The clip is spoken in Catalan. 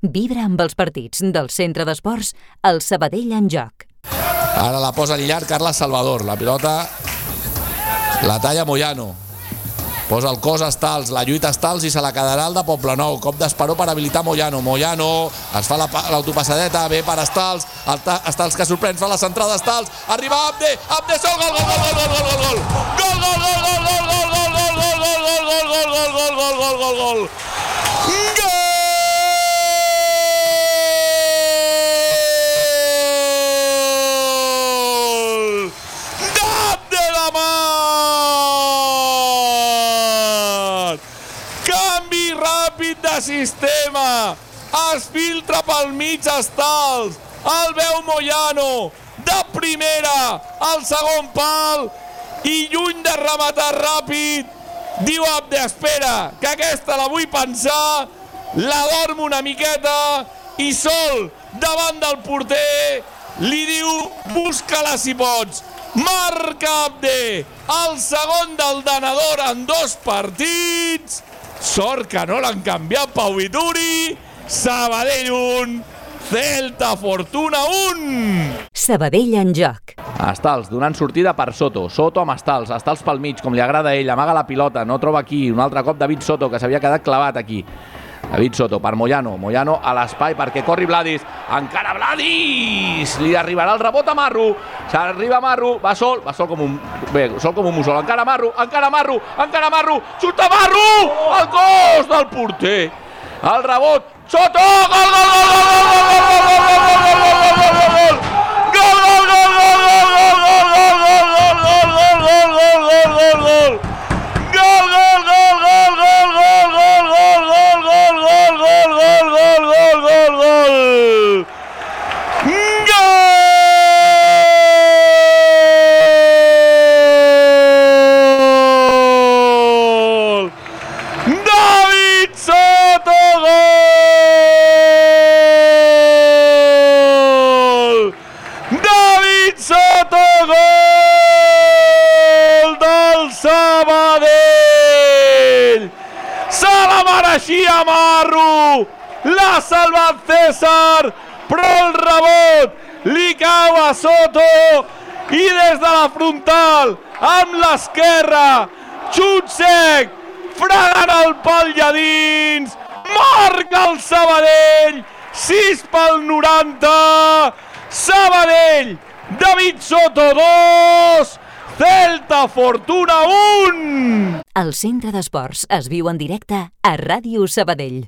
Vibra amb els partits del centre d'esports el Sabadell en joc. Ara la posa en llarg Carles Salvador. La pilota la talla Moyano. Posa el cos a Estals, la lluita a Estals i se la quedarà el de Poblenou. Cop d'esperó per habilitar Moyano. Moyano es fa l'autopassadeta, ve per Estals. Estals que sorprèn, fa la centrada Estals. Arriba Abde, Abde sol, gol, gol, gol, gol, gol, gol, gol. Gol, gol, gol, gol, gol, gol, gol, gol, gol, gol, gol, gol, gol, gol, gol, gol, gol, gol. Sistema, es filtra pel mig Estals, el veu Moyano, de primera, al segon pal, i lluny de rematar ràpid, diu Abde, espera, que aquesta la vull pensar, la dormo una miqueta, i sol, davant del porter, li diu, busca-la si pots. Marca Abde, el segon del Danador en dos partits, Sort que no l'han canviat Pau Vituri. Sabadell 1, Celta Fortuna 1. Sabadell en joc. Estals donant sortida per Soto. Soto amb Estals. Estals pel mig, com li agrada a ell. Amaga la pilota. No troba aquí. Un altre cop David Soto, que s'havia quedat clavat aquí. David Soto per Moyano, Moyano a l'espai perquè corri Vladis, encara Vladis! Li arribarà el rebot a Marro, s'arriba Marro, va sol, va sol com un, bé, sol com un mussol, encara Marro, encara Marro, encara Marro, xuta Marro! El gos del porter! El rebot, Soto! Gol, gol, gol, gol, gol, gol, gol! Mereixia Marro! L'ha salvat César, però el rebot li cau a Soto i des de la frontal, amb l'esquerra, xut sec, fregant el pal lladins, marca el Sabadell, 6 pel 90, Sabadell, David Soto 2, Celta Fortuna 1! El centre d'esports es viu en directe a Ràdio Sabadell.